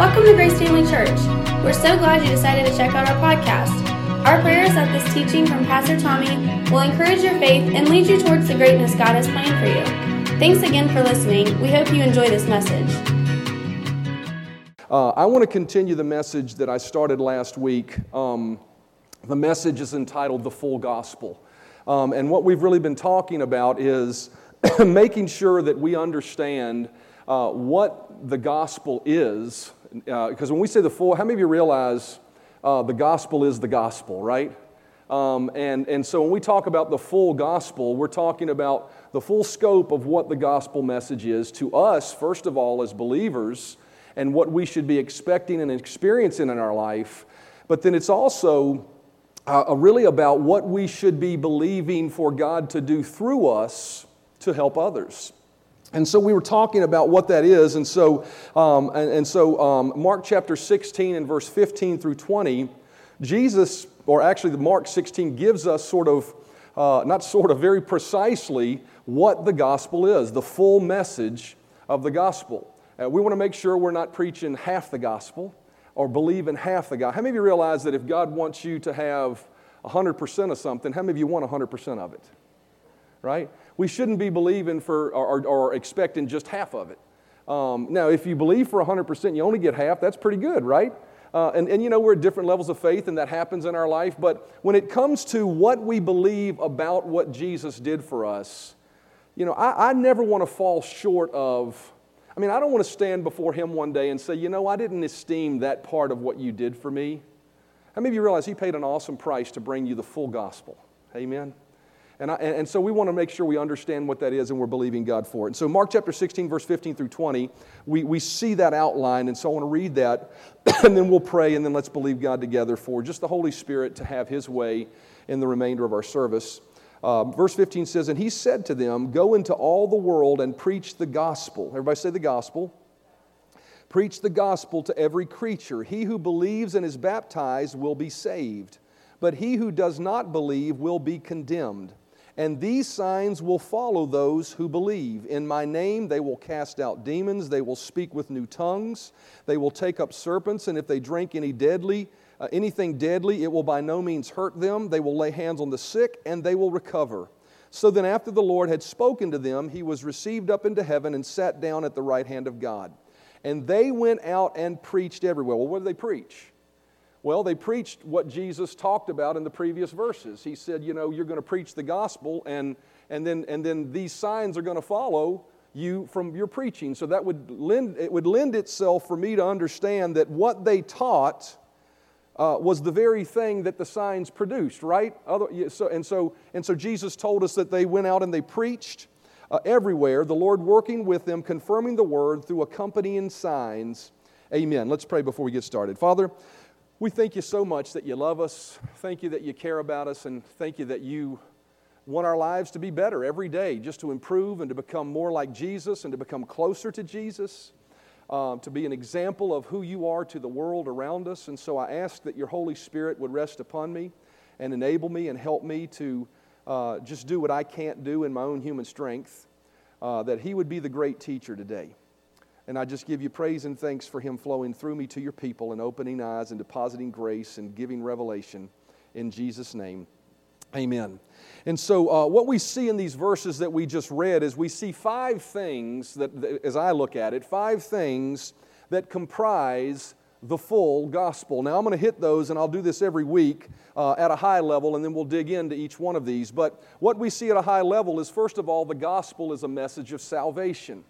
Welcome to Grace Family Church. We're so glad you decided to check out our podcast. Our prayer is that this teaching from Pastor Tommy will encourage your faith and lead you towards the greatness God has planned for you. Thanks again for listening. We hope you enjoy this message. Uh, I want to continue the message that I started last week. Um, the message is entitled The Full Gospel. Um, and what we've really been talking about is making sure that we understand uh, what the gospel is. Because uh, when we say the full, how many of you realize uh, the gospel is the gospel, right? Um, and, and so when we talk about the full gospel, we're talking about the full scope of what the gospel message is to us, first of all, as believers, and what we should be expecting and experiencing in our life. But then it's also uh, really about what we should be believing for God to do through us to help others. And so we were talking about what that is. And so, um, and, and, so um, Mark chapter 16 and verse 15 through 20, Jesus, or actually the Mark 16 gives us sort of, uh, not sort of, very precisely what the gospel is, the full message of the gospel. Uh, we want to make sure we're not preaching half the gospel or believing half the gospel. How many of you realize that if God wants you to have 100% of something, how many of you want 100% of it? Right? We shouldn't be believing for or, or expecting just half of it. Um, now, if you believe for 100%, you only get half, that's pretty good, right? Uh, and, and you know, we're at different levels of faith, and that happens in our life. But when it comes to what we believe about what Jesus did for us, you know, I, I never want to fall short of, I mean, I don't want to stand before Him one day and say, you know, I didn't esteem that part of what you did for me. How many of you realize He paid an awesome price to bring you the full gospel? Amen? And, I, and, so we want to make sure we understand what that is and we're believing God for it. And so, Mark chapter 16, verse 15 through 20, we, we see that outline. And so, I want to read that and then we'll pray and then let's believe God together for just the Holy Spirit to have His way in the remainder of our service. Uh, verse 15 says, And He said to them, Go into all the world and preach the gospel. Everybody say the gospel. Preach the gospel to every creature. He who believes and is baptized will be saved, but he who does not believe will be condemned. And these signs will follow those who believe. In my name they will cast out demons, they will speak with new tongues, they will take up serpents, and if they drink any deadly, uh, anything deadly, it will by no means hurt them. They will lay hands on the sick, and they will recover. So then, after the Lord had spoken to them, he was received up into heaven and sat down at the right hand of God. And they went out and preached everywhere. Well, what did they preach? Well, they preached what Jesus talked about in the previous verses. He said, you know, you're going to preach the gospel, and, and, then, and then these signs are going to follow you from your preaching. So that would lend, it would lend itself for me to understand that what they taught uh, was the very thing that the signs produced, right? Other, so, and, so, and so Jesus told us that they went out and they preached uh, everywhere, the Lord working with them, confirming the word through accompanying signs. Amen. Let's pray before we get started. Father, we thank you so much that you love us. Thank you that you care about us, and thank you that you want our lives to be better every day, just to improve and to become more like Jesus and to become closer to Jesus, uh, to be an example of who you are to the world around us. And so I ask that your Holy Spirit would rest upon me and enable me and help me to uh, just do what I can't do in my own human strength, uh, that He would be the great teacher today. And I just give you praise and thanks for him flowing through me to your people and opening eyes and depositing grace and giving revelation in Jesus' name. Amen. And so, uh, what we see in these verses that we just read is we see five things that, as I look at it, five things that comprise the full gospel. Now, I'm going to hit those, and I'll do this every week uh, at a high level, and then we'll dig into each one of these. But what we see at a high level is, first of all, the gospel is a message of salvation.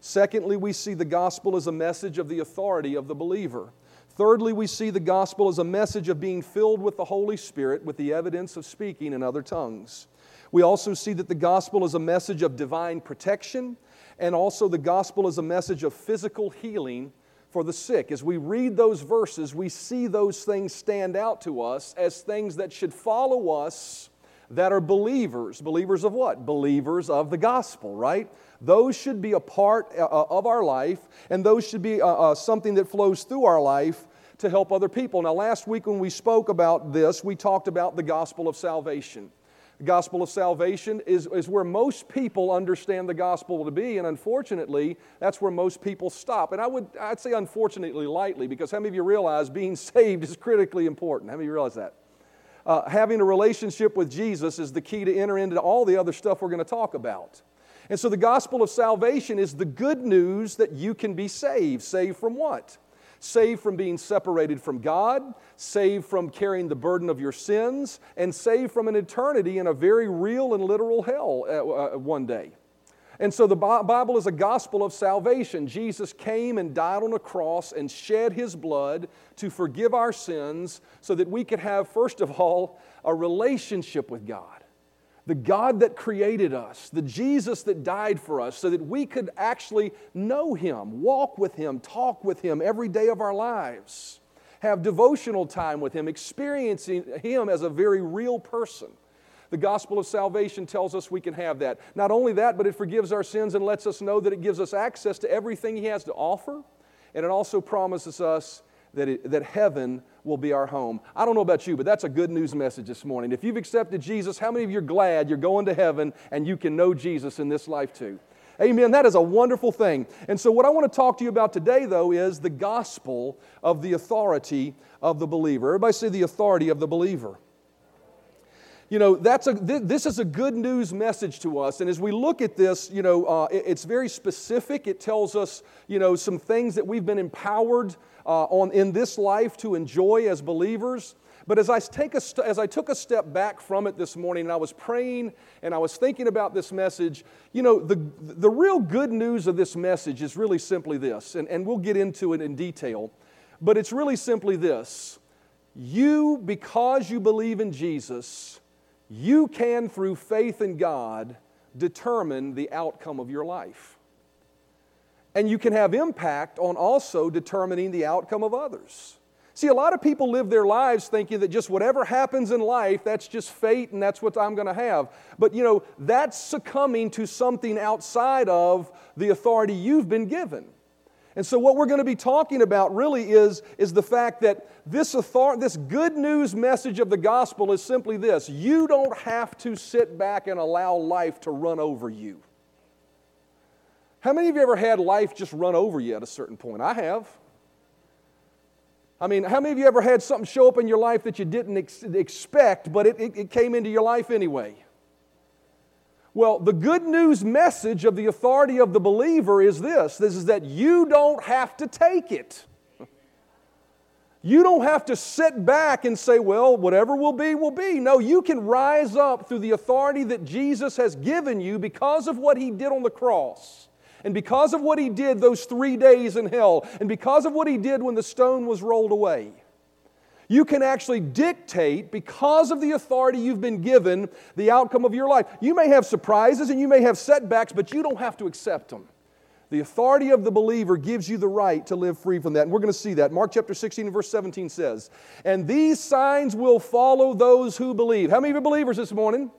Secondly, we see the gospel as a message of the authority of the believer. Thirdly, we see the gospel as a message of being filled with the Holy Spirit with the evidence of speaking in other tongues. We also see that the gospel is a message of divine protection, and also the gospel is a message of physical healing for the sick. As we read those verses, we see those things stand out to us as things that should follow us that are believers. Believers of what? Believers of the gospel, right? Those should be a part uh, uh, of our life, and those should be uh, something that flows through our life to help other people. Now, last week when we spoke about this, we talked about the gospel of salvation. the gospel of salvation is, is where most people understand the gospel to be, and unfortunately, that's where most people stop. And I would, I'd say unfortunately lightly, because how many of you realize being saved is critically important? How many of you realize that? Uh, having a relationship with Jesus is the key to enter into all the other stuff we're going to talk about. And so the gospel of salvation is the good news that you can be saved. Saved from what? saved from being separated from God, saved from carrying the burden of your sins, and saved from an eternity in a very real and literal hell uh, uh, one day. And so the Bible is a gospel of salvation. Jesus came and died on a cross and shed his blood to forgive our sins so that we could have, first of all, a relationship with God the God that created us, the Jesus that died for us, so that we could actually know Him, walk with Him, talk with Him every day of our lives, have devotional time with Him, experiencing Him as a very real person. The gospel of salvation tells us we can have that. Not only that, but it forgives our sins and lets us know that it gives us access to everything He has to offer. And it also promises us that, it, that heaven will be our home. I don't know about you, but that's a good news message this morning. If you've accepted Jesus, how many of you are glad you're going to heaven and you can know Jesus in this life too? Amen. That is a wonderful thing. And so, what I want to talk to you about today, though, is the gospel of the authority of the believer. Everybody say the authority of the believer. You know, that's a, this is a good news message to us. And as we look at this, you know, uh, it's very specific. It tells us, you know, some things that we've been empowered uh, on, in this life to enjoy as believers. But as I, take a st- as I took a step back from it this morning and I was praying and I was thinking about this message, you know, the, the real good news of this message is really simply this, and, and we'll get into it in detail, but it's really simply this. You, because you believe in Jesus, you can, through faith in God, determine the outcome of your life. And you can have impact on also determining the outcome of others. See, a lot of people live their lives thinking that just whatever happens in life, that's just fate and that's what I'm going to have. But you know, that's succumbing to something outside of the authority you've been given. And so, what we're going to be talking about really is, is the fact that this, author- this good news message of the gospel is simply this you don't have to sit back and allow life to run over you. How many of you ever had life just run over you at a certain point? I have. I mean, how many of you ever had something show up in your life that you didn't ex- expect, but it, it, it came into your life anyway? Well, the good news message of the authority of the believer is this this is that you don't have to take it. You don't have to sit back and say, well, whatever will be, will be. No, you can rise up through the authority that Jesus has given you because of what he did on the cross. And because of what he did those three days in hell, and because of what he did when the stone was rolled away, you can actually dictate, because of the authority you've been given, the outcome of your life. You may have surprises and you may have setbacks, but you don't have to accept them. The authority of the believer gives you the right to live free from that. And we're going to see that. Mark chapter 16 verse 17 says, And these signs will follow those who believe. How many of you believers this morning?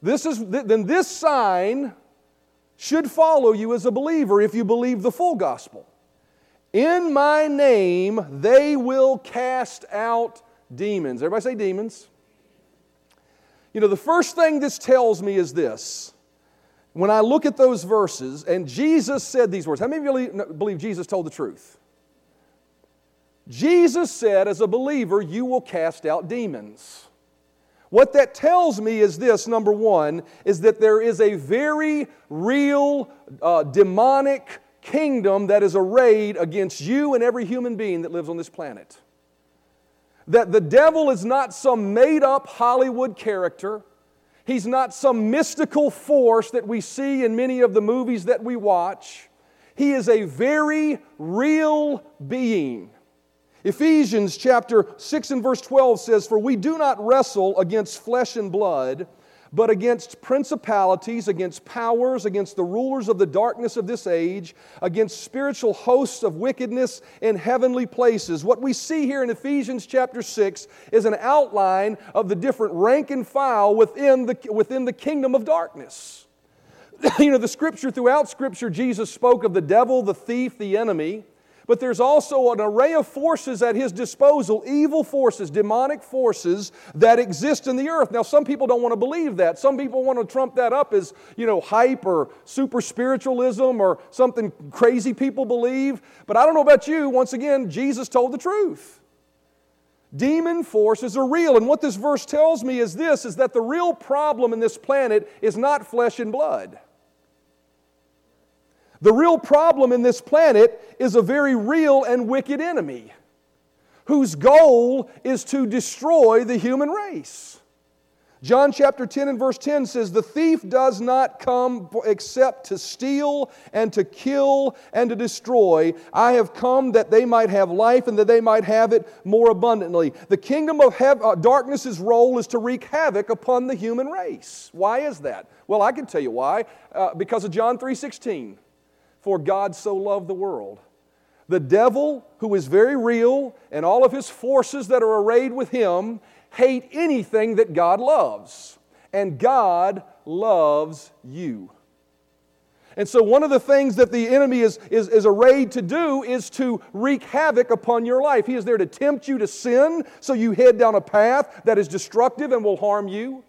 This is, then this sign should follow you as a believer if you believe the full gospel. In my name, they will cast out demons. Everybody say demons. You know, the first thing this tells me is this. When I look at those verses, and Jesus said these words, how many of you believe Jesus told the truth? Jesus said, as a believer, you will cast out demons. What that tells me is this number one, is that there is a very real uh, demonic kingdom that is arrayed against you and every human being that lives on this planet. That the devil is not some made up Hollywood character. He's not some mystical force that we see in many of the movies that we watch. He is a very real being. Ephesians chapter 6 and verse 12 says, For we do not wrestle against flesh and blood, but against principalities, against powers, against the rulers of the darkness of this age, against spiritual hosts of wickedness in heavenly places. What we see here in Ephesians chapter 6 is an outline of the different rank and file within the, within the kingdom of darkness. you know, the scripture, throughout scripture, Jesus spoke of the devil, the thief, the enemy. But there's also an array of forces at his disposal, evil forces, demonic forces that exist in the earth. Now, some people don't want to believe that. Some people want to trump that up as, you know, hype or super spiritualism or something crazy people believe. But I don't know about you. Once again, Jesus told the truth. Demon forces are real. And what this verse tells me is this is that the real problem in this planet is not flesh and blood. The real problem in this planet is a very real and wicked enemy whose goal is to destroy the human race. John chapter 10 and verse 10 says, The thief does not come except to steal and to kill and to destroy. I have come that they might have life and that they might have it more abundantly. The kingdom of hev- uh, darkness's role is to wreak havoc upon the human race. Why is that? Well, I can tell you why. Uh, because of John 3 16. For God so loved the world. The devil, who is very real, and all of his forces that are arrayed with him, hate anything that God loves. And God loves you. And so, one of the things that the enemy is, is, is arrayed to do is to wreak havoc upon your life. He is there to tempt you to sin so you head down a path that is destructive and will harm you.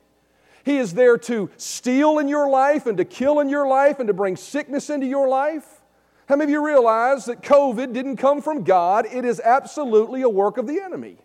He is there to steal in your life and to kill in your life and to bring sickness into your life. How many of you realize that COVID didn't come from God? It is absolutely a work of the enemy.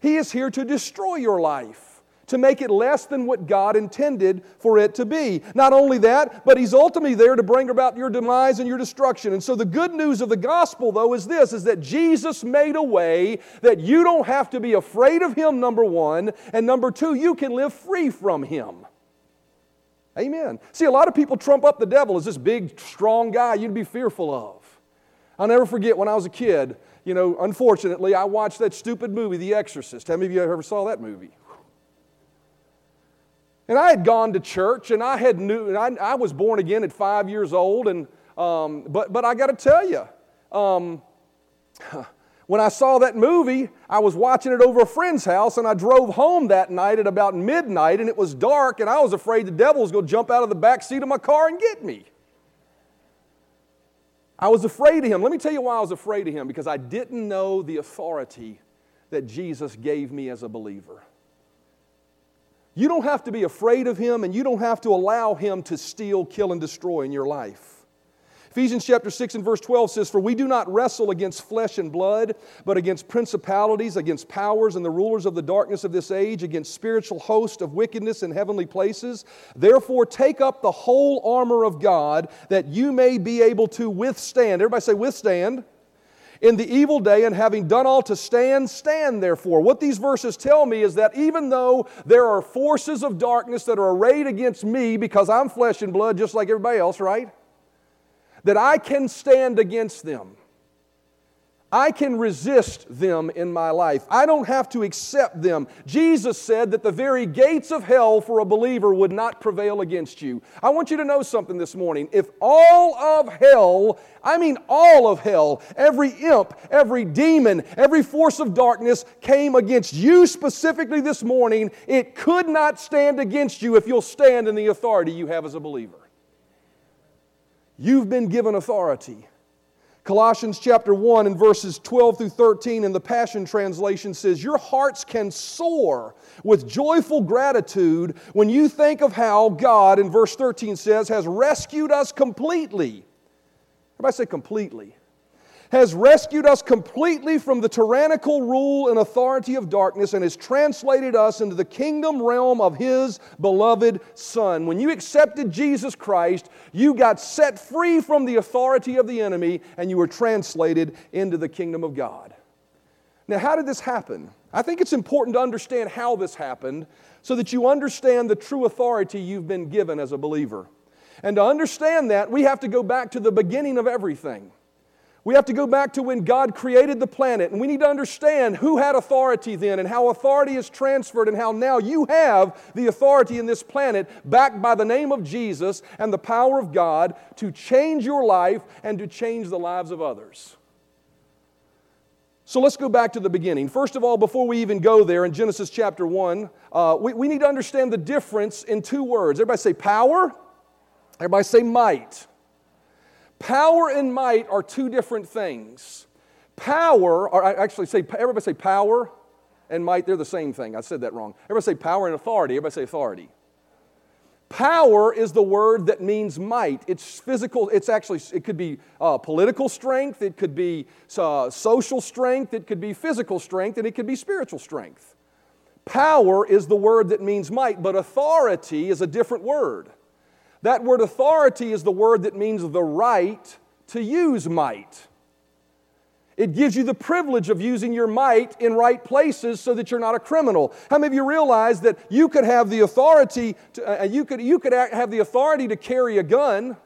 He is here to destroy your life to make it less than what God intended for it to be. Not only that, but He's ultimately there to bring about your demise and your destruction. And so the good news of the gospel, though, is this is that Jesus made a way that you don't have to be afraid of Him, number one, and number two, you can live free from Him. Amen. See, a lot of people trump up the devil as this big, strong guy you'd be fearful of. I'll never forget when I was a kid, you know, unfortunately, I watched that stupid movie, The Exorcist. How many of you ever saw that movie? And I had gone to church and I had knew, I, I was born again at five years old. And, um, but, but I got to tell you, um, when I saw that movie, I was watching it over a friend's house and I drove home that night at about midnight and it was dark and I was afraid the devil was going to jump out of the back seat of my car and get me. I was afraid of him. Let me tell you why I was afraid of him because I didn't know the authority that Jesus gave me as a believer. You don't have to be afraid of him and you don't have to allow him to steal, kill, and destroy in your life. Ephesians chapter 6 and verse 12 says, For we do not wrestle against flesh and blood, but against principalities, against powers and the rulers of the darkness of this age, against spiritual hosts of wickedness in heavenly places. Therefore, take up the whole armor of God that you may be able to withstand. Everybody say, withstand in the evil day, and having done all to stand, stand therefore. What these verses tell me is that even though there are forces of darkness that are arrayed against me because I'm flesh and blood just like everybody else, right? That I can stand against them. I can resist them in my life. I don't have to accept them. Jesus said that the very gates of hell for a believer would not prevail against you. I want you to know something this morning. If all of hell, I mean all of hell, every imp, every demon, every force of darkness came against you specifically this morning, it could not stand against you if you'll stand in the authority you have as a believer. You've been given authority. Colossians chapter 1 and verses 12 through 13 in the Passion Translation says, Your hearts can soar with joyful gratitude when you think of how God, in verse 13 says, has rescued us completely. Everybody say completely has rescued us completely from the tyrannical rule and authority of darkness and has translated us into the kingdom realm of His beloved Son. When you accepted Jesus Christ, you got set free from the authority of the enemy and you were translated into the kingdom of God. Now, how did this happen? I think it's important to understand how this happened so that you understand the true authority you've been given as a believer. And to understand that, we have to go back to the beginning of everything. We have to go back to when God created the planet, and we need to understand who had authority then and how authority is transferred, and how now you have the authority in this planet backed by the name of Jesus and the power of God to change your life and to change the lives of others. So let's go back to the beginning. First of all, before we even go there in Genesis chapter 1, uh, we, we need to understand the difference in two words. Everybody say power, everybody say might. Power and might are two different things. Power, or I actually say, everybody say power and might, they're the same thing. I said that wrong. Everybody say power and authority. Everybody say authority. Power is the word that means might. It's physical, it's actually, it could be uh, political strength, it could be uh, social strength, it could be physical strength, and it could be spiritual strength. Power is the word that means might, but authority is a different word. That word authority is the word that means the right to use might. It gives you the privilege of using your might in right places so that you're not a criminal. How many of you realize that you could have the authority to, uh, you could, you could have the authority to carry a gun,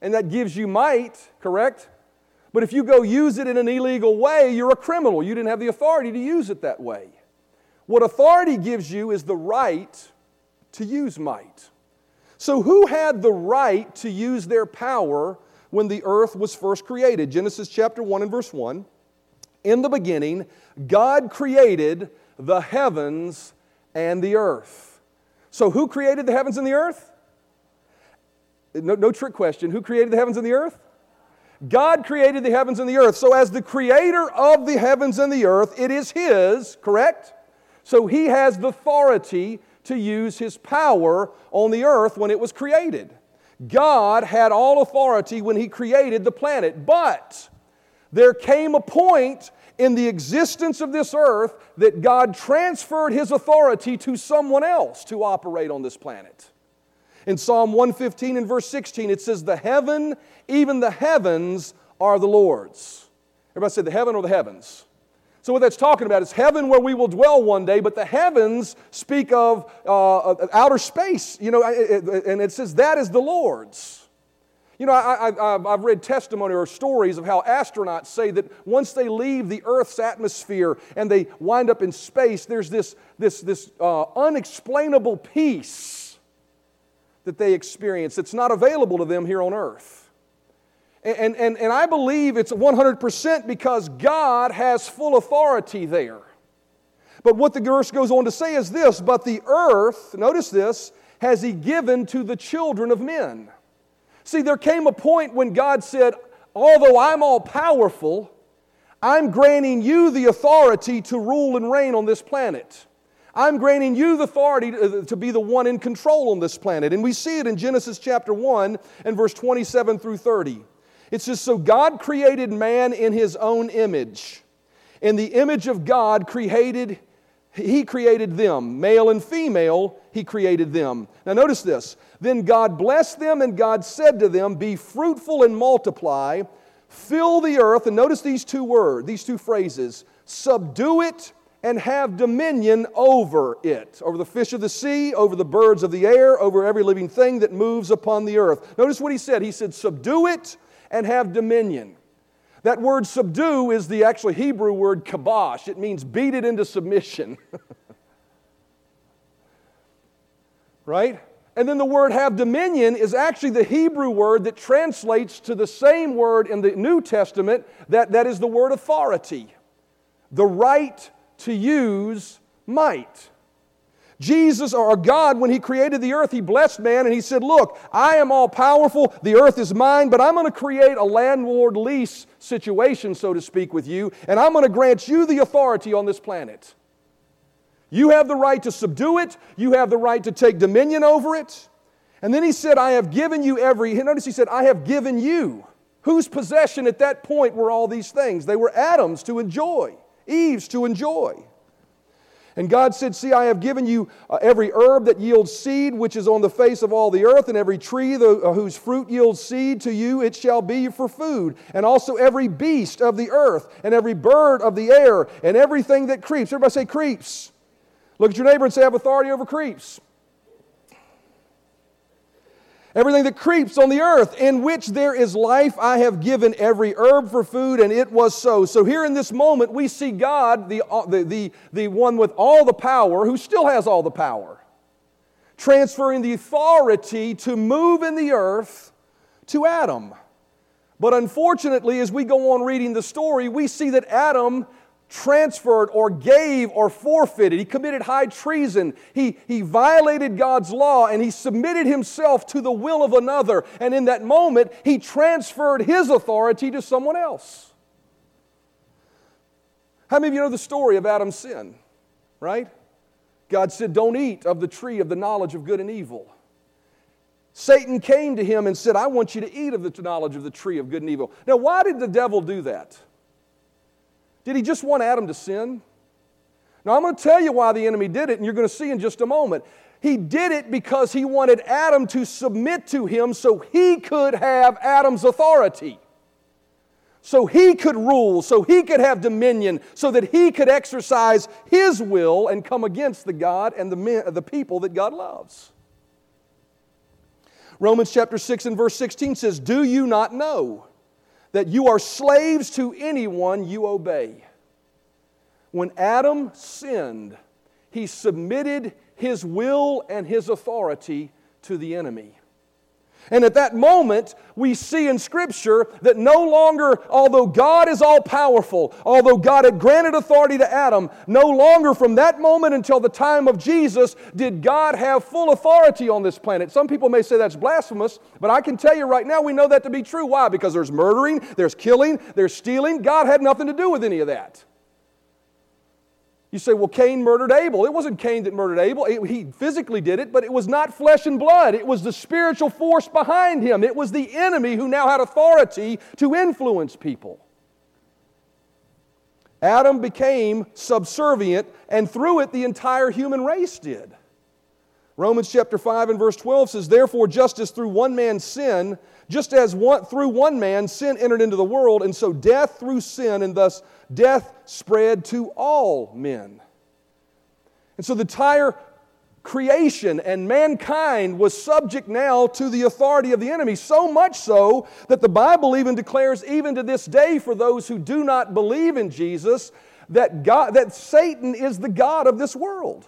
and that gives you might, correct? But if you go use it in an illegal way, you're a criminal. You didn't have the authority to use it that way. What authority gives you is the right to use might. So, who had the right to use their power when the earth was first created. Genesis chapter 1 and verse 1. In the beginning, God created the heavens and the earth. So, who created the heavens and the earth? No, no trick question. Who created the heavens and the earth? God created the heavens and the earth. So, as the creator of the heavens and the earth, it is His, correct? So, He has the authority to use His power on the earth when it was created. God had all authority when He created the planet, but there came a point in the existence of this earth that God transferred His authority to someone else to operate on this planet. In Psalm 115 and verse 16, it says, The heaven, even the heavens, are the Lord's. Everybody say the heaven or the heavens? So, what that's talking about is heaven where we will dwell one day, but the heavens speak of uh, outer space, you know, and it says that is the Lord's. You know, I, have read testimony or stories of how astronauts say that once they leave the Earth's atmosphere and they wind up in space, there's this, this, this uh, unexplainable peace that they experience that's not available to them here on Earth. And, and, and I believe it's 100% because God has full authority there. But what the verse goes on to say is this But the earth, notice this, has He given to the children of men. See, there came a point when God said, Although I'm all powerful, I'm granting you the authority to rule and reign on this planet. I'm granting you the authority to, uh, be the one in control on this planet. And we see it in Genesis chapter 1 and verse 27 through 30. It says, So God created man in his own image. In the image of God created he created them, male and female, he created them. Now notice this. Then God blessed them, and God said to them, Be fruitful and multiply, fill the earth, and notice these two words, these two phrases, subdue it and have dominion over it, over the fish of the sea, over the birds of the air, over every living thing that moves upon the earth. Notice what he said. He said, Subdue it and have dominion. That word subdue is the actually Hebrew word kabash. It means beat it into submission. right? And then the word have dominion is actually the Hebrew word that translates to the same word in the New Testament that, that is the word authority. The right to use might. Jesus or God, when He created the earth, He blessed man and He said, Look, I am all powerful, the earth is mine, but I'm going to create a landlord lease situation, so to speak, with you, and I'm going to grant you the authority on this planet. You have the right to subdue it, you have the right to take dominion over it. And then He said, I have given you every, notice He said, I have given you. Whose possession at that point were all these things? They were Adam's to enjoy, Eve's to enjoy. And God said, See, I have given you uh, every herb that yields seed, which is on the face of all the earth, and every tree the, uh, whose fruit yields seed to you, it shall be for food. And also every beast of the earth, and every bird of the air, and everything that creeps. Everybody say creeps. Look at your neighbor and say, I have authority over creeps. Everything that creeps on the earth, in which there is life, I have given every herb for food, and it was so. So, here in this moment, we see God, the, uh, the, the, the one with all the power, who still has all the power, transferring the authority to move in the earth to Adam. But unfortunately, as we go on reading the story, we see that Adam transferred or gave or forfeited. He committed high treason. He, he violated God's law and he submitted himself to the will of another. And in that moment, he transferred his authority to someone else. How many of you know the story of Adam's sin? Right? God said, Don't eat of the tree of the knowledge of good and evil. Satan came to him and said, I want you to eat of the knowledge of the tree of good and evil. Now, why did the devil do that? Did he just want Adam to sin? Now, I'm going to tell you why the enemy did it, and you're going to see in just a moment. He did it because he wanted Adam to submit to him so he could have Adam's authority. So he could rule, so he could have dominion, so that he could exercise his will and come against the God and the, men, the people that God loves. Romans chapter 6 and verse 16 says, Do you not know that you are slaves to anyone you obey. When Adam sinned, he submitted his will and his authority to the enemy. And at that moment, we see in Scripture that no longer, although God is all powerful, although God had granted authority to Adam, no longer from that moment until the time of Jesus did God have full authority on this planet. Some people may say that's blasphemous, but I can tell you right now we know that to be true. Why? Because there's murdering, there's killing, there's stealing. God had nothing to do with any of that. You say, well, Cain murdered Abel. It wasn't Cain that murdered Abel. he physically did it, but it was not flesh and blood. It was the spiritual force behind him. It was the enemy who now had authority to influence people. Adam became subservient, and through it, the entire human race did. Romans chapter 5 and verse 12 says, Therefore, just as through one man's sin, just as one, through one man sin entered into the world, and so death through sin, and thus death spread to all men. And so the entire creation and mankind was subject now to the authority of the enemy, so much so that the Bible even declares, even to this day, for those who do not believe in Jesus, that, God, that Satan is the God of this world.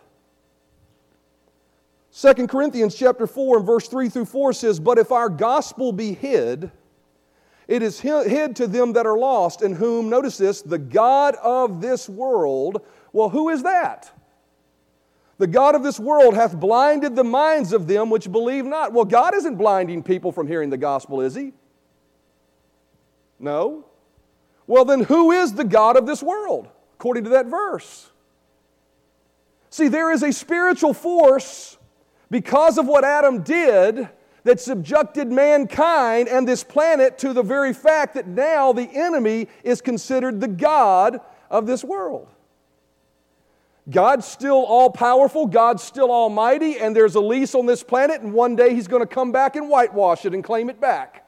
2 Corinthians chapter 4 and verse 3 through 4 says, But if our gospel be hid, it is hid to them that are lost, in whom, notice this, the God of this world, well, who is that? The God of this world hath blinded the minds of them which believe not. Well, God isn't blinding people from hearing the gospel, is He? No. Well, then who is the God of this world, according to that verse? See, there is a spiritual force because of what Adam did that subjected mankind and this planet to the very fact that now the enemy is considered the God of this world. God's still all powerful, God's still almighty, and there's a lease on this planet, and one day He's going to come back and whitewash it and claim it back.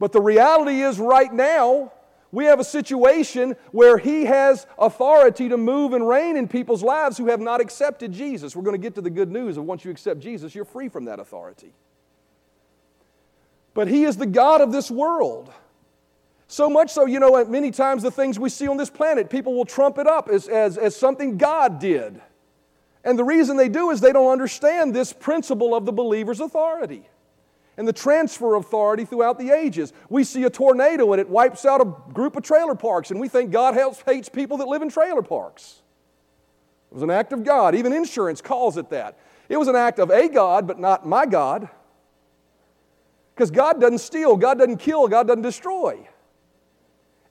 But the reality is, right now, we have a situation where He has authority to move and reign in people's lives who have not accepted Jesus. We're going to get to the good news of once you accept Jesus, you're free from that authority. But He is the God of this world. So much so, you know, many times the things we see on this planet, people will trump it up as, as, as something God did. And the reason they do is they don't understand this principle of the believer's authority and the transfer of authority throughout the ages. We see a tornado and it wipes out a group of trailer parks, and we think God helps, hates people that live in trailer parks. It was an act of God. Even insurance calls it that. It was an act of a God, but not my God. Because God doesn't steal, God doesn't kill, God doesn't destroy.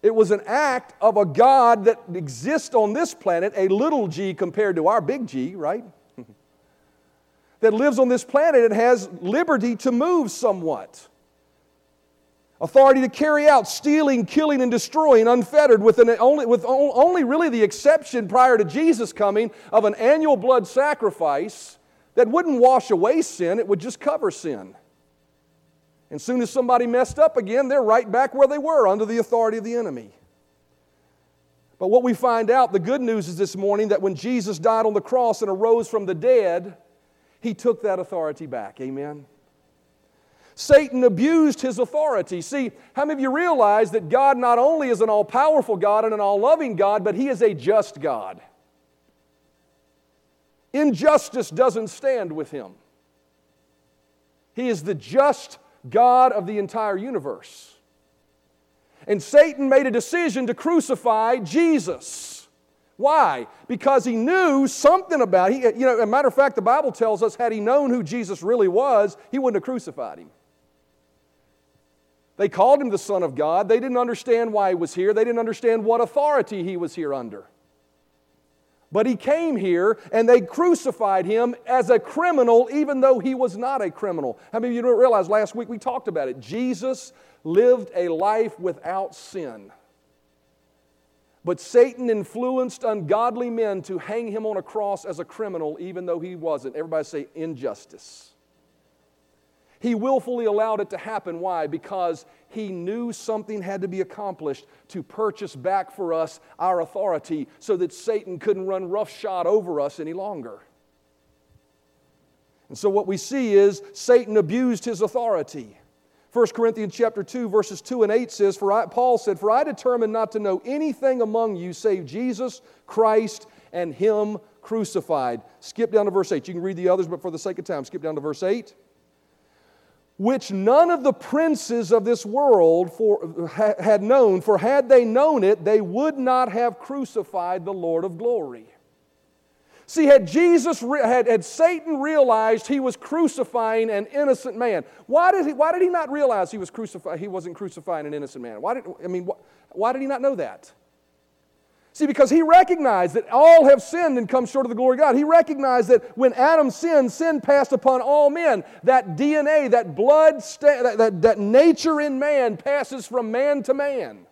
It was an act of a God that exists on this planet, a little g compared to our big G, right? that lives on this planet and has liberty to move somewhat. Authority to carry out stealing, killing, and destroying unfettered, with, an, only, with only really the exception prior to Jesus coming of an annual blood sacrifice that wouldn't wash away sin, it would just cover sin. And soon as somebody messed up again, they're right back where they were under the authority of the enemy. But what we find out, the good news is this morning that when Jesus died on the cross and arose from the dead, he took that authority back. Amen. Satan abused his authority. See, how many of you realize that God not only is an all powerful God and an all loving God, but He is a just God? Injustice doesn't stand with Him. He is the just God of the entire universe. And Satan made a decision to crucify Jesus. Why? Because he knew something about he, you know, a matter of fact, the Bible tells us had he known who Jesus really was, he wouldn't have crucified him. They called him the Son of God. They didn't understand why he was here. They didn't understand what authority he was here under. But he came here and they crucified him as a criminal, even though he was not a criminal. How many of you don't realize last week we talked about it? Jesus lived a life without sin. But Satan influenced ungodly men to hang him on a cross as a criminal, even though he wasn't. Everybody say injustice. He willfully allowed it to happen. Why? Because he knew something had to be accomplished to purchase back for us our authority so that Satan couldn't run roughshod over us any longer. And so what we see is Satan abused his authority. 1 Corinthians chapter 2 verses 2 and 8 says for I, Paul said for I determined not to know anything among you save Jesus Christ and him crucified. Skip down to verse 8. You can read the others but for the sake of time skip down to verse 8 which none of the princes of this world for, had known, for had they known it, they would not have crucified the Lord of glory. See, had Jesus, had, had Satan realized he was crucifying an innocent man, why did he, why did he not realize he was crucifying, he wasn't crucifying an innocent man? Why did, I mean, why did he not know that? See, because he recognized that all have sinned and come short of the glory of God. He recognized that when Adam sinned, sin passed upon all men. That DNA, that blood, sta- that, that, that nature in man passes from man to man.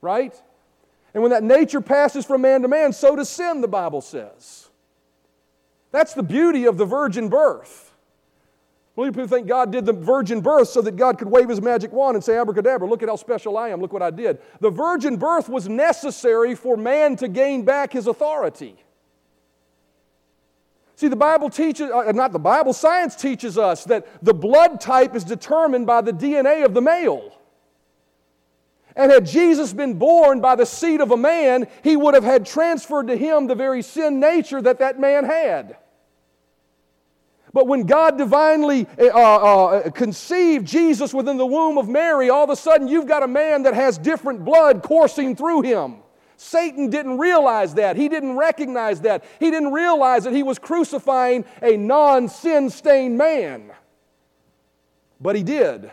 Right? And when that nature passes from man to man, so does sin, the Bible says. That's the beauty of the virgin birth. Many people think God did the virgin birth so that God could wave his magic wand and say, Abracadabra, look at how special I am, look what I did. The virgin birth was necessary for man to gain back his authority. See, the Bible teaches, uh, not the Bible, science teaches us that the blood type is determined by the DNA of the male. And had Jesus been born by the seed of a man, he would have had transferred to him the very sin nature that that man had. But when God divinely uh, uh, conceived Jesus within the womb of Mary, all of a sudden you've got a man that has different blood coursing through him. Satan didn't realize that. He didn't recognize that. He didn't realize that he was crucifying a non sin stained man. But he did.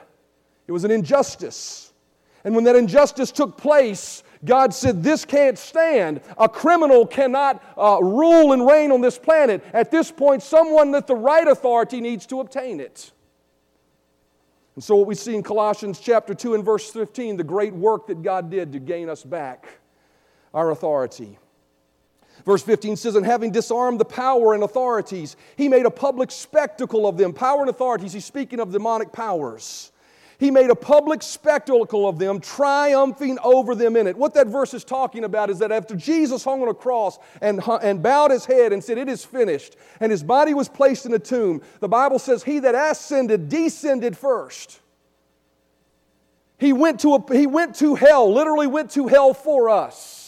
It was an injustice. And when that injustice took place, God said, This can't stand. A criminal cannot uh, rule and reign on this planet. At this point, someone with the right authority needs to obtain it. And so, what we see in Colossians chapter 2 and verse 15, the great work that God did to gain us back our authority. Verse 15 says, And having disarmed the power and authorities, he made a public spectacle of them. Power and authorities, he's speaking of demonic powers he made a public spectacle of them, triumphing over them in it. What that verse is talking about is that after Jesus hung on a cross and, and bowed his head and said, It is finished, and his body was placed in a tomb, the Bible says, He that ascended descended first. He went to, a, he went to hell, literally went to hell for us.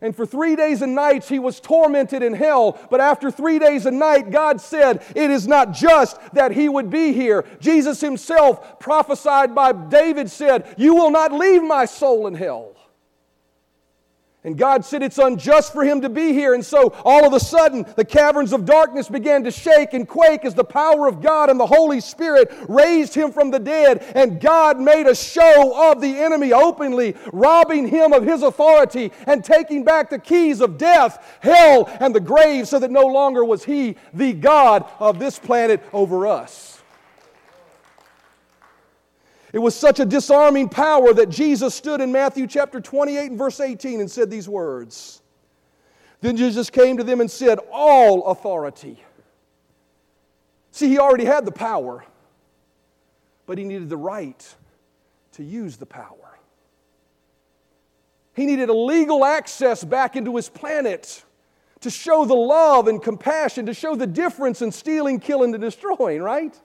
And for three days and nights he was tormented in hell. But after three days and night, God said, It is not just that he would be here. Jesus himself, prophesied by David, said, You will not leave my soul in hell. And God said it's unjust for him to be here. And so all of a sudden, the caverns of darkness began to shake and quake as the power of God and the Holy Spirit raised him from the dead. And God made a show of the enemy openly, robbing him of his authority and taking back the keys of death, hell, and the grave so that no longer was he the God of this planet over us. It was such a disarming power that Jesus stood in Matthew chapter 28 and verse 18 and said these words. Then Jesus came to them and said, All authority. See, he already had the power, but he needed the right to use the power. He needed a legal access back into his planet to show the love and compassion, to show the difference in stealing, killing, and destroying, right?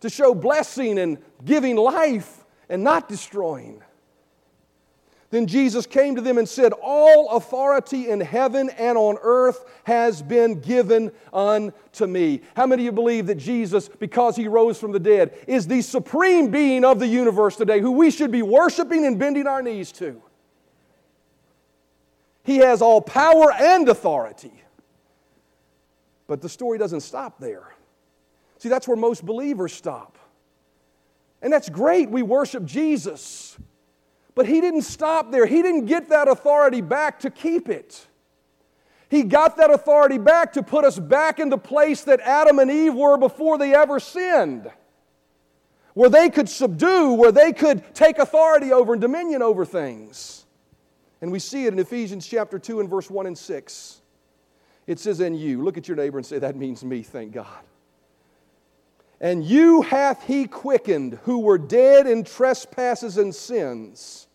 To show blessing and giving life and not destroying. Then Jesus came to them and said, All authority in heaven and on earth has been given unto me. How many of you believe that Jesus, because he rose from the dead, is the supreme being of the universe today, who we should be worshiping and bending our knees to? He has all power and authority. But the story doesn't stop there. See, that's where most believers stop. And that's great. We worship Jesus. But he didn't stop there. He didn't get that authority back to keep it. He got that authority back to put us back in the place that Adam and Eve were before they ever sinned, where they could subdue, where they could take authority over and dominion over things. And we see it in Ephesians chapter 2 and verse 1 and 6. It says, And you, look at your neighbor and say, That means me, thank God. And you hath he quickened who were dead in trespasses and sins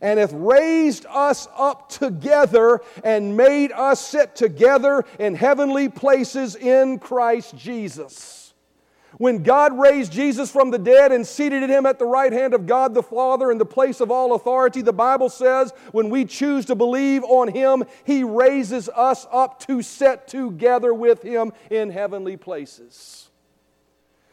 and hath raised us up together and made us sit together in heavenly places in Christ Jesus. When God raised Jesus from the dead and seated him at the right hand of God the Father in the place of all authority, the Bible says when we choose to believe on him, he raises us up to sit together with him in heavenly places.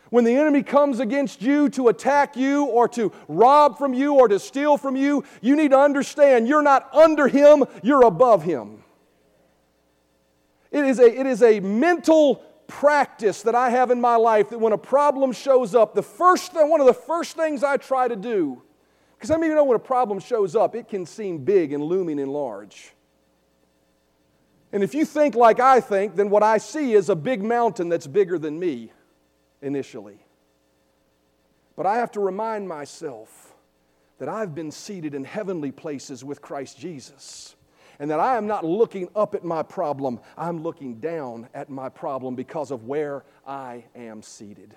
When the enemy comes against you to attack you or to rob from you or to steal from you, you need to understand you're not under him, you're above him. It is a, it is a mental practice that I have in my life that when a problem shows up, the first thing, one of the first things I try to do, because I mean, you know when a problem shows up, it can seem big and looming and large. And if you think like I think, then what I see is a big mountain that's bigger than me initially. But I have to remind myself that I've been seated in heavenly places with Christ Jesus. And that I am not looking up at my problem, I'm looking down at my problem because of where I am seated.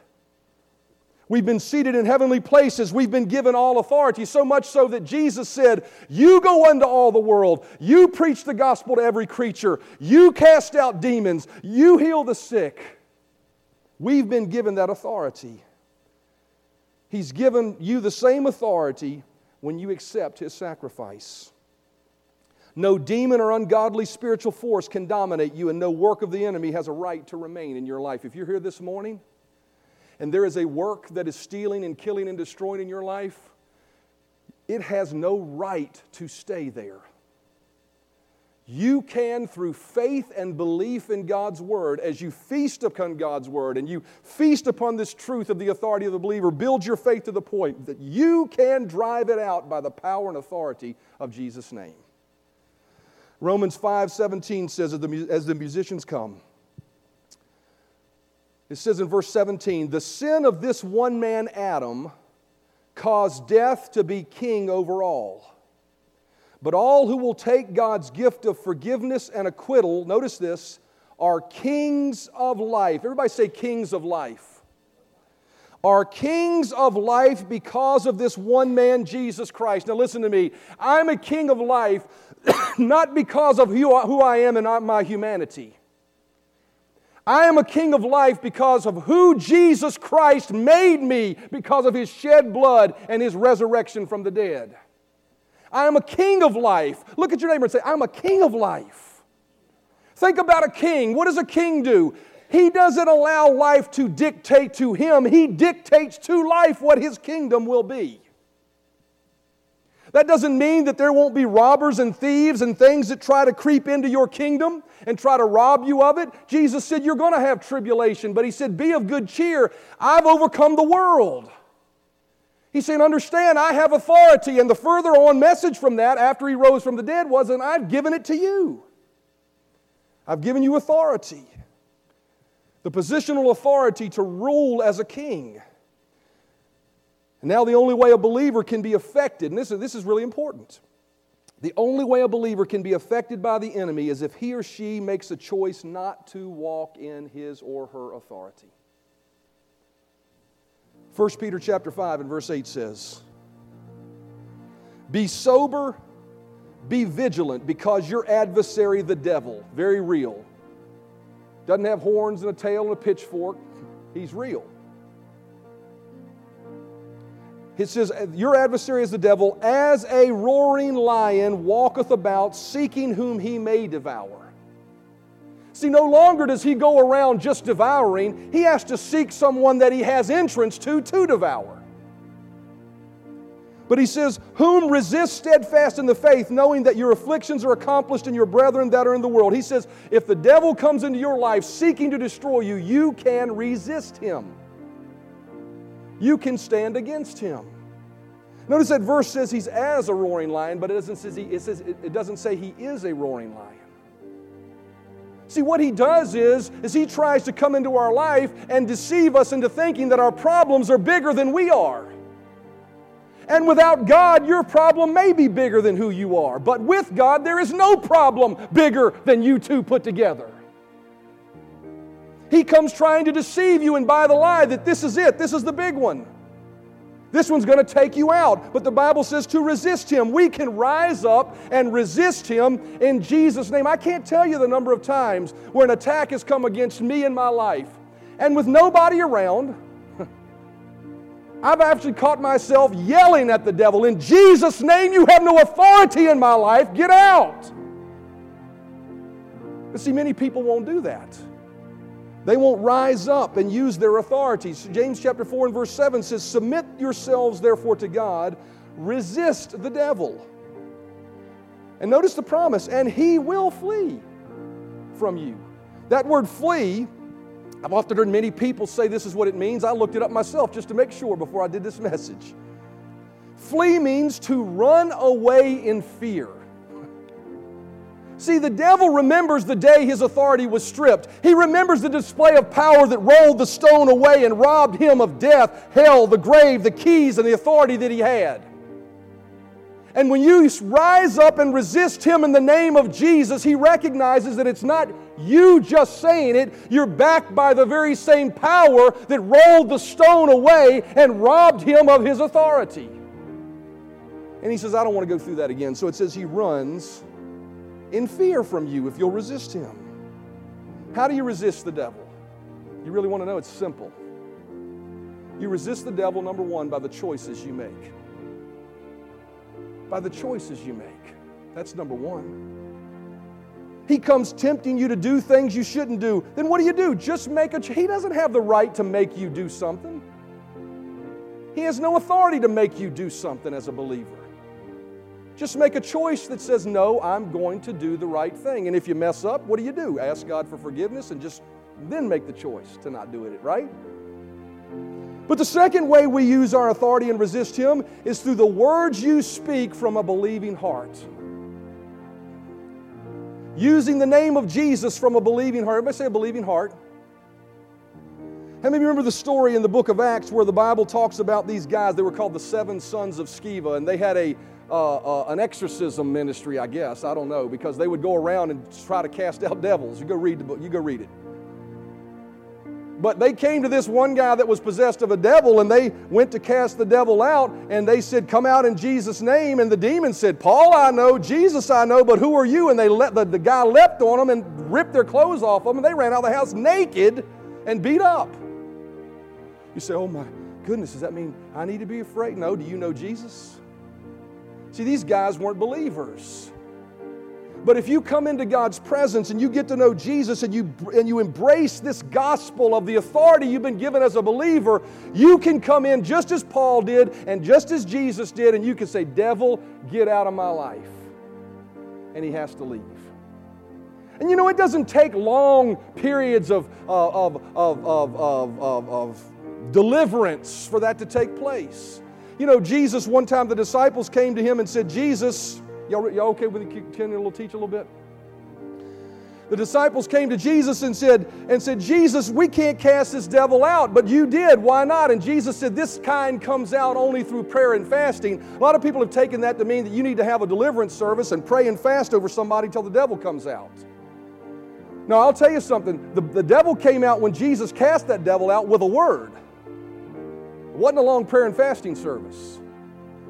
We've been seated in heavenly places. We've been given all authority, so much so that Jesus said, You go unto all the world. You preach the gospel to every creature. You cast out demons. You heal the sick. We've been given that authority. He's given you the same authority when you accept His sacrifice. No demon or ungodly spiritual force can dominate you, and no work of the enemy has a right to remain in your life. If you're here this morning and there is a work that is stealing and killing and destroying in your life, it has no right to stay there. You can, through faith and belief in God's Word, as you feast upon God's Word and you feast upon this truth of the authority of the believer, build your faith to the point that you can drive it out by the power and authority of Jesus' name. Romans 5 17 says, as the, as the musicians come, it says in verse 17, the sin of this one man, Adam, caused death to be king over all. But all who will take God's gift of forgiveness and acquittal, notice this, are kings of life. Everybody say kings of life. Are kings of life because of this one man, Jesus Christ. Now, listen to me. I'm a king of life not because of who I am and not my humanity. I am a king of life because of who Jesus Christ made me because of his shed blood and his resurrection from the dead. I am a king of life. Look at your neighbor and say, I'm a king of life. Think about a king. What does a king do? He doesn't allow life to dictate to him, he dictates to life what his kingdom will be. That doesn't mean that there won't be robbers and thieves and things that try to creep into your kingdom and try to rob you of it. Jesus said, You're going to have tribulation, but He said, Be of good cheer. I've overcome the world. He's saying, Understand, I have authority. And the further on message from that, after he rose from the dead, was, And I've given it to you. I've given you authority. The positional authority to rule as a king. And now, the only way a believer can be affected, and this is, this is really important. The only way a believer can be affected by the enemy is if he or she makes a choice not to walk in his or her authority. 1 Peter chapter 5 and verse 8 says, Be sober, be vigilant, because your adversary, the devil, very real, doesn't have horns and a tail and a pitchfork, he's real. It says, Your adversary is the devil, as a roaring lion walketh about, seeking whom he may devour. See, no longer does he go around just devouring, he has to seek someone that he has entrance to to devour. But he says, Whom resist steadfast in the faith, knowing that your afflictions are accomplished in your brethren that are in the world. He says, If the devil comes into your life seeking to destroy you, you can resist him. You can stand against him. Notice that verse says he's as a roaring lion, but it doesn't, say he, it, says, it doesn't say he is a roaring lion. See, what he does is, is he tries to come into our life and deceive us into thinking that our problems are bigger than we are. And without God, your problem may be bigger than who you are. But with God, there is no problem bigger than you two put together. He comes trying to deceive you and buy the lie that this is it, this is the big one. This one's going to take you out. But the Bible says to resist him. We can rise up and resist him in Jesus' name. I can't tell you the number of times where an attack has come against me in my life. And with nobody around, I've actually caught myself yelling at the devil, In Jesus' name, you have no authority in my life. Get out. But see, many people won't do that. They won't rise up and use their authorities. James chapter 4 and verse 7 says, Submit yourselves therefore to God, resist the devil. And notice the promise, and he will flee from you. That word flee, I've often heard many people say this is what it means. I looked it up myself just to make sure before I did this message. Flee means to run away in fear. See, the devil remembers the day his authority was stripped. He remembers the display of power that rolled the stone away and robbed him of death, hell, the grave, the keys, and the authority that he had. And when you rise up and resist him in the name of Jesus, he recognizes that it's not you just saying it, you're backed by the very same power that rolled the stone away and robbed him of his authority. And he says, I don't want to go through that again. So it says he runs in fear from you if you'll resist him. How do you resist the devil? You really want to know? It's simple. You resist the devil, number one, by the choices you make. By the choices you make. That's number one. He comes tempting you to do things you shouldn't do. Then what do you do? Just make a He doesn't have the right to make you do something. He has no authority to make you do something as a believer. Just make a choice that says, No, I'm going to do the right thing. And if you mess up, what do you do? Ask God for forgiveness and just then make the choice to not do it, right? But the second way we use our authority and resist Him is through the words you speak from a believing heart. Using the name of Jesus from a believing heart. Everybody say a believing heart. How many remember the story in the book of Acts where the Bible talks about these guys? They were called the seven sons of Sceva, and they had a uh, uh, an exorcism ministry, I guess. I don't know, because they would go around and try to cast out devils. You go read the book, you go read it. But they came to this one guy that was possessed of a devil and they went to cast the devil out and they said, Come out in Jesus' name. And the demon said, Paul I know, Jesus I know, but who are you? And they let the, the guy leapt on them and ripped their clothes off them and they ran out of the house naked and beat up. You say, Oh my goodness, does that mean I need to be afraid? No, do you know Jesus? See, these guys weren't believers. But if you come into God's presence and you get to know Jesus and you, and you embrace this gospel of the authority you've been given as a believer, you can come in just as Paul did and just as Jesus did, and you can say, Devil, get out of my life. And he has to leave. And you know, it doesn't take long periods of, uh, of, of, of, of, of, of deliverance for that to take place. You know, Jesus, one time the disciples came to him and said, Jesus, y'all, y'all okay with continuing little teach a little bit? The disciples came to Jesus and said, and said, Jesus, we can't cast this devil out, but you did. Why not? And Jesus said, This kind comes out only through prayer and fasting. A lot of people have taken that to mean that you need to have a deliverance service and pray and fast over somebody till the devil comes out. Now, I'll tell you something. The, the devil came out when Jesus cast that devil out with a word. Wasn't a long prayer and fasting service.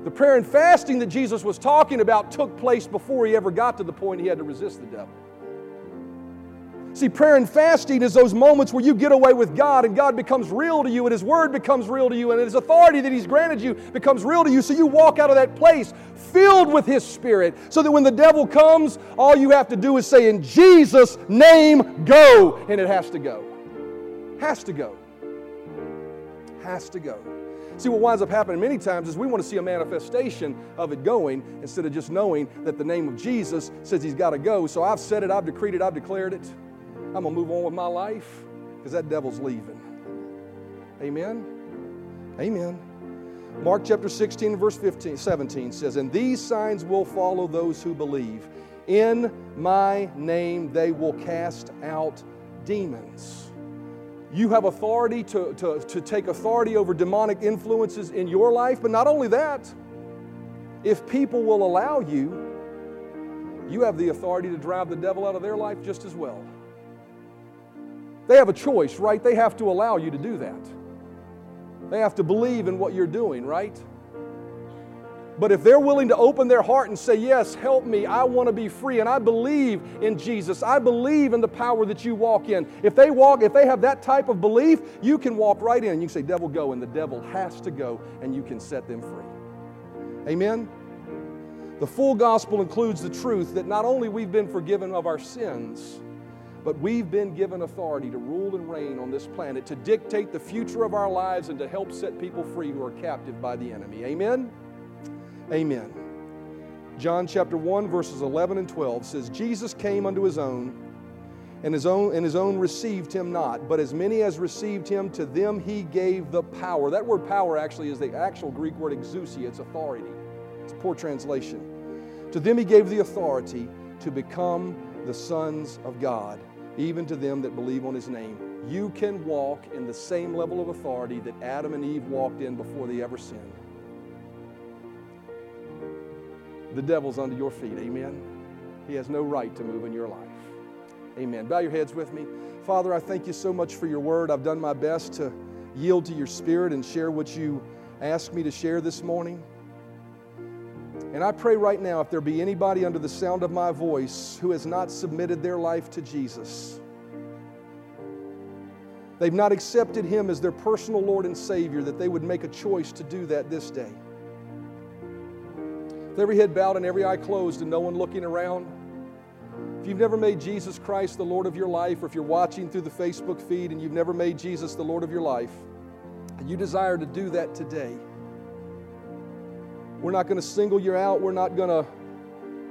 The prayer and fasting that Jesus was talking about took place before he ever got to the point he had to resist the devil. See, prayer and fasting is those moments where you get away with God and God becomes real to you and His Word becomes real to you and His authority that He's granted you becomes real to you. So you walk out of that place filled with His Spirit so that when the devil comes, all you have to do is say, In Jesus' name, go. And it has to go. Has to go. Has to go. See, what winds up happening many times is we want to see a manifestation of it going instead of just knowing that the name of Jesus says he's got to go. So I've said it, I've decreed it, I've declared it. I'm going to move on with my life because that devil's leaving. Amen? Amen. Mark chapter 16, verse 15, 17 says, And these signs will follow those who believe. In my name they will cast out demons. You have authority to, to, to take authority over demonic influences in your life, but not only that, if people will allow you, you have the authority to drive the devil out of their life just as well. They have a choice, right? They have to allow you to do that. They have to believe in what you're doing, right? But if they're willing to open their heart and say, Yes, help me, I want to be free, and I believe in Jesus, I believe in the power that you walk in. If they walk, if they have that type of belief, you can walk right in. You can say, Devil, go, and the devil has to go, and you can set them free. Amen? The full gospel includes the truth that not only we've been forgiven of our sins, but we've been given authority to rule and reign on this planet, to dictate the future of our lives, and to help set people free who are captive by the enemy. Amen? Amen. John chapter 1, verses 11 and 12 says, Jesus came unto his own, and his own, and his own received him not. But as many as received him, to them he gave the power. That word power actually is the actual Greek word exousia, it's authority. It's a poor translation. To them he gave the authority to become the sons of God, even to them that believe on his name. You can walk in the same level of authority that Adam and Eve walked in before they ever sinned. The devil's under your feet. Amen. He has no right to move in your life. Amen. Bow your heads with me. Father, I thank you so much for your word. I've done my best to yield to your spirit and share what you asked me to share this morning. And I pray right now, if there be anybody under the sound of my voice who has not submitted their life to Jesus, they've not accepted Him as their personal Lord and Savior, that they would make a choice to do that this day with every head bowed and every eye closed and no one looking around, if you've never made Jesus Christ the Lord of your life, or if you're watching through the Facebook feed and you've never made Jesus the Lord of your life, and you desire to do that today, we're not going to single you out. We're not going to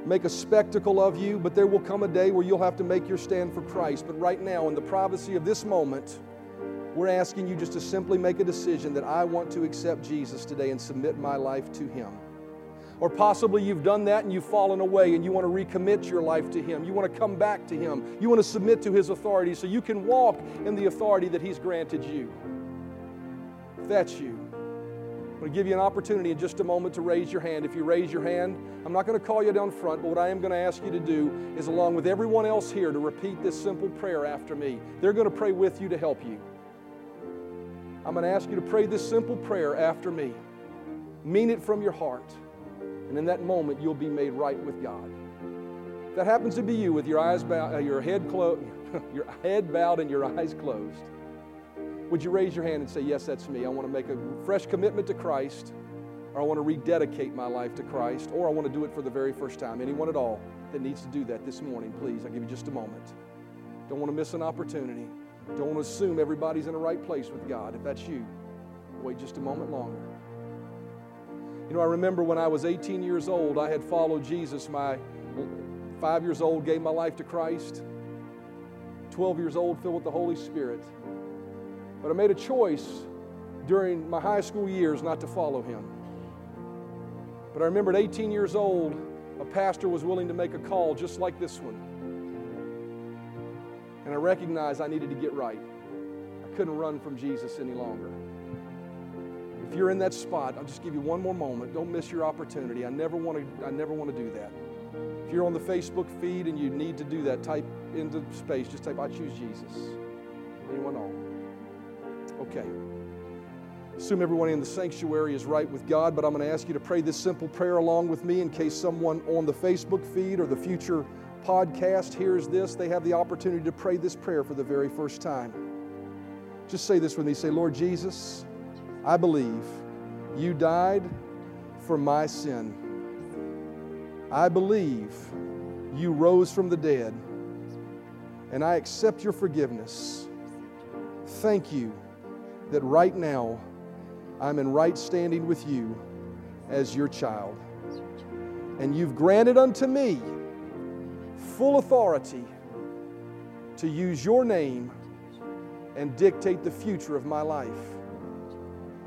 make a spectacle of you, but there will come a day where you'll have to make your stand for Christ. But right now, in the privacy of this moment, we're asking you just to simply make a decision that I want to accept Jesus today and submit my life to Him. Or possibly you've done that and you've fallen away and you want to recommit your life to Him. You want to come back to Him. You want to submit to His authority so you can walk in the authority that He's granted you. If that's you, I'm going to give you an opportunity in just a moment to raise your hand. If you raise your hand, I'm not going to call you down front, but what I am going to ask you to do is, along with everyone else here, to repeat this simple prayer after me. They're going to pray with you to help you. I'm going to ask you to pray this simple prayer after me. Mean it from your heart. And in that moment, you'll be made right with God. If that happens to be you with your eyes bowed, uh, your head closed, your head bowed and your eyes closed, would you raise your hand and say, Yes, that's me. I want to make a fresh commitment to Christ, or I want to rededicate my life to Christ, or I want to do it for the very first time. Anyone at all that needs to do that this morning, please, I'll give you just a moment. Don't want to miss an opportunity. Don't want to assume everybody's in the right place with God. If that's you, wait just a moment longer. You know, I remember when I was 18 years old, I had followed Jesus. My five years old gave my life to Christ. 12 years old, filled with the Holy Spirit. But I made a choice during my high school years not to follow him. But I remember at 18 years old, a pastor was willing to make a call just like this one. And I recognized I needed to get right. I couldn't run from Jesus any longer. If you're in that spot, I'll just give you one more moment. Don't miss your opportunity. I never want to I never want to do that. If you're on the Facebook feed and you need to do that, type into space, just type I choose Jesus. Anyone all? Okay. Assume everyone in the sanctuary is right with God, but I'm going to ask you to pray this simple prayer along with me in case someone on the Facebook feed or the future podcast hears this. They have the opportunity to pray this prayer for the very first time. Just say this with me. Say, Lord Jesus, I believe you died for my sin. I believe you rose from the dead, and I accept your forgiveness. Thank you that right now I'm in right standing with you as your child. And you've granted unto me full authority to use your name and dictate the future of my life.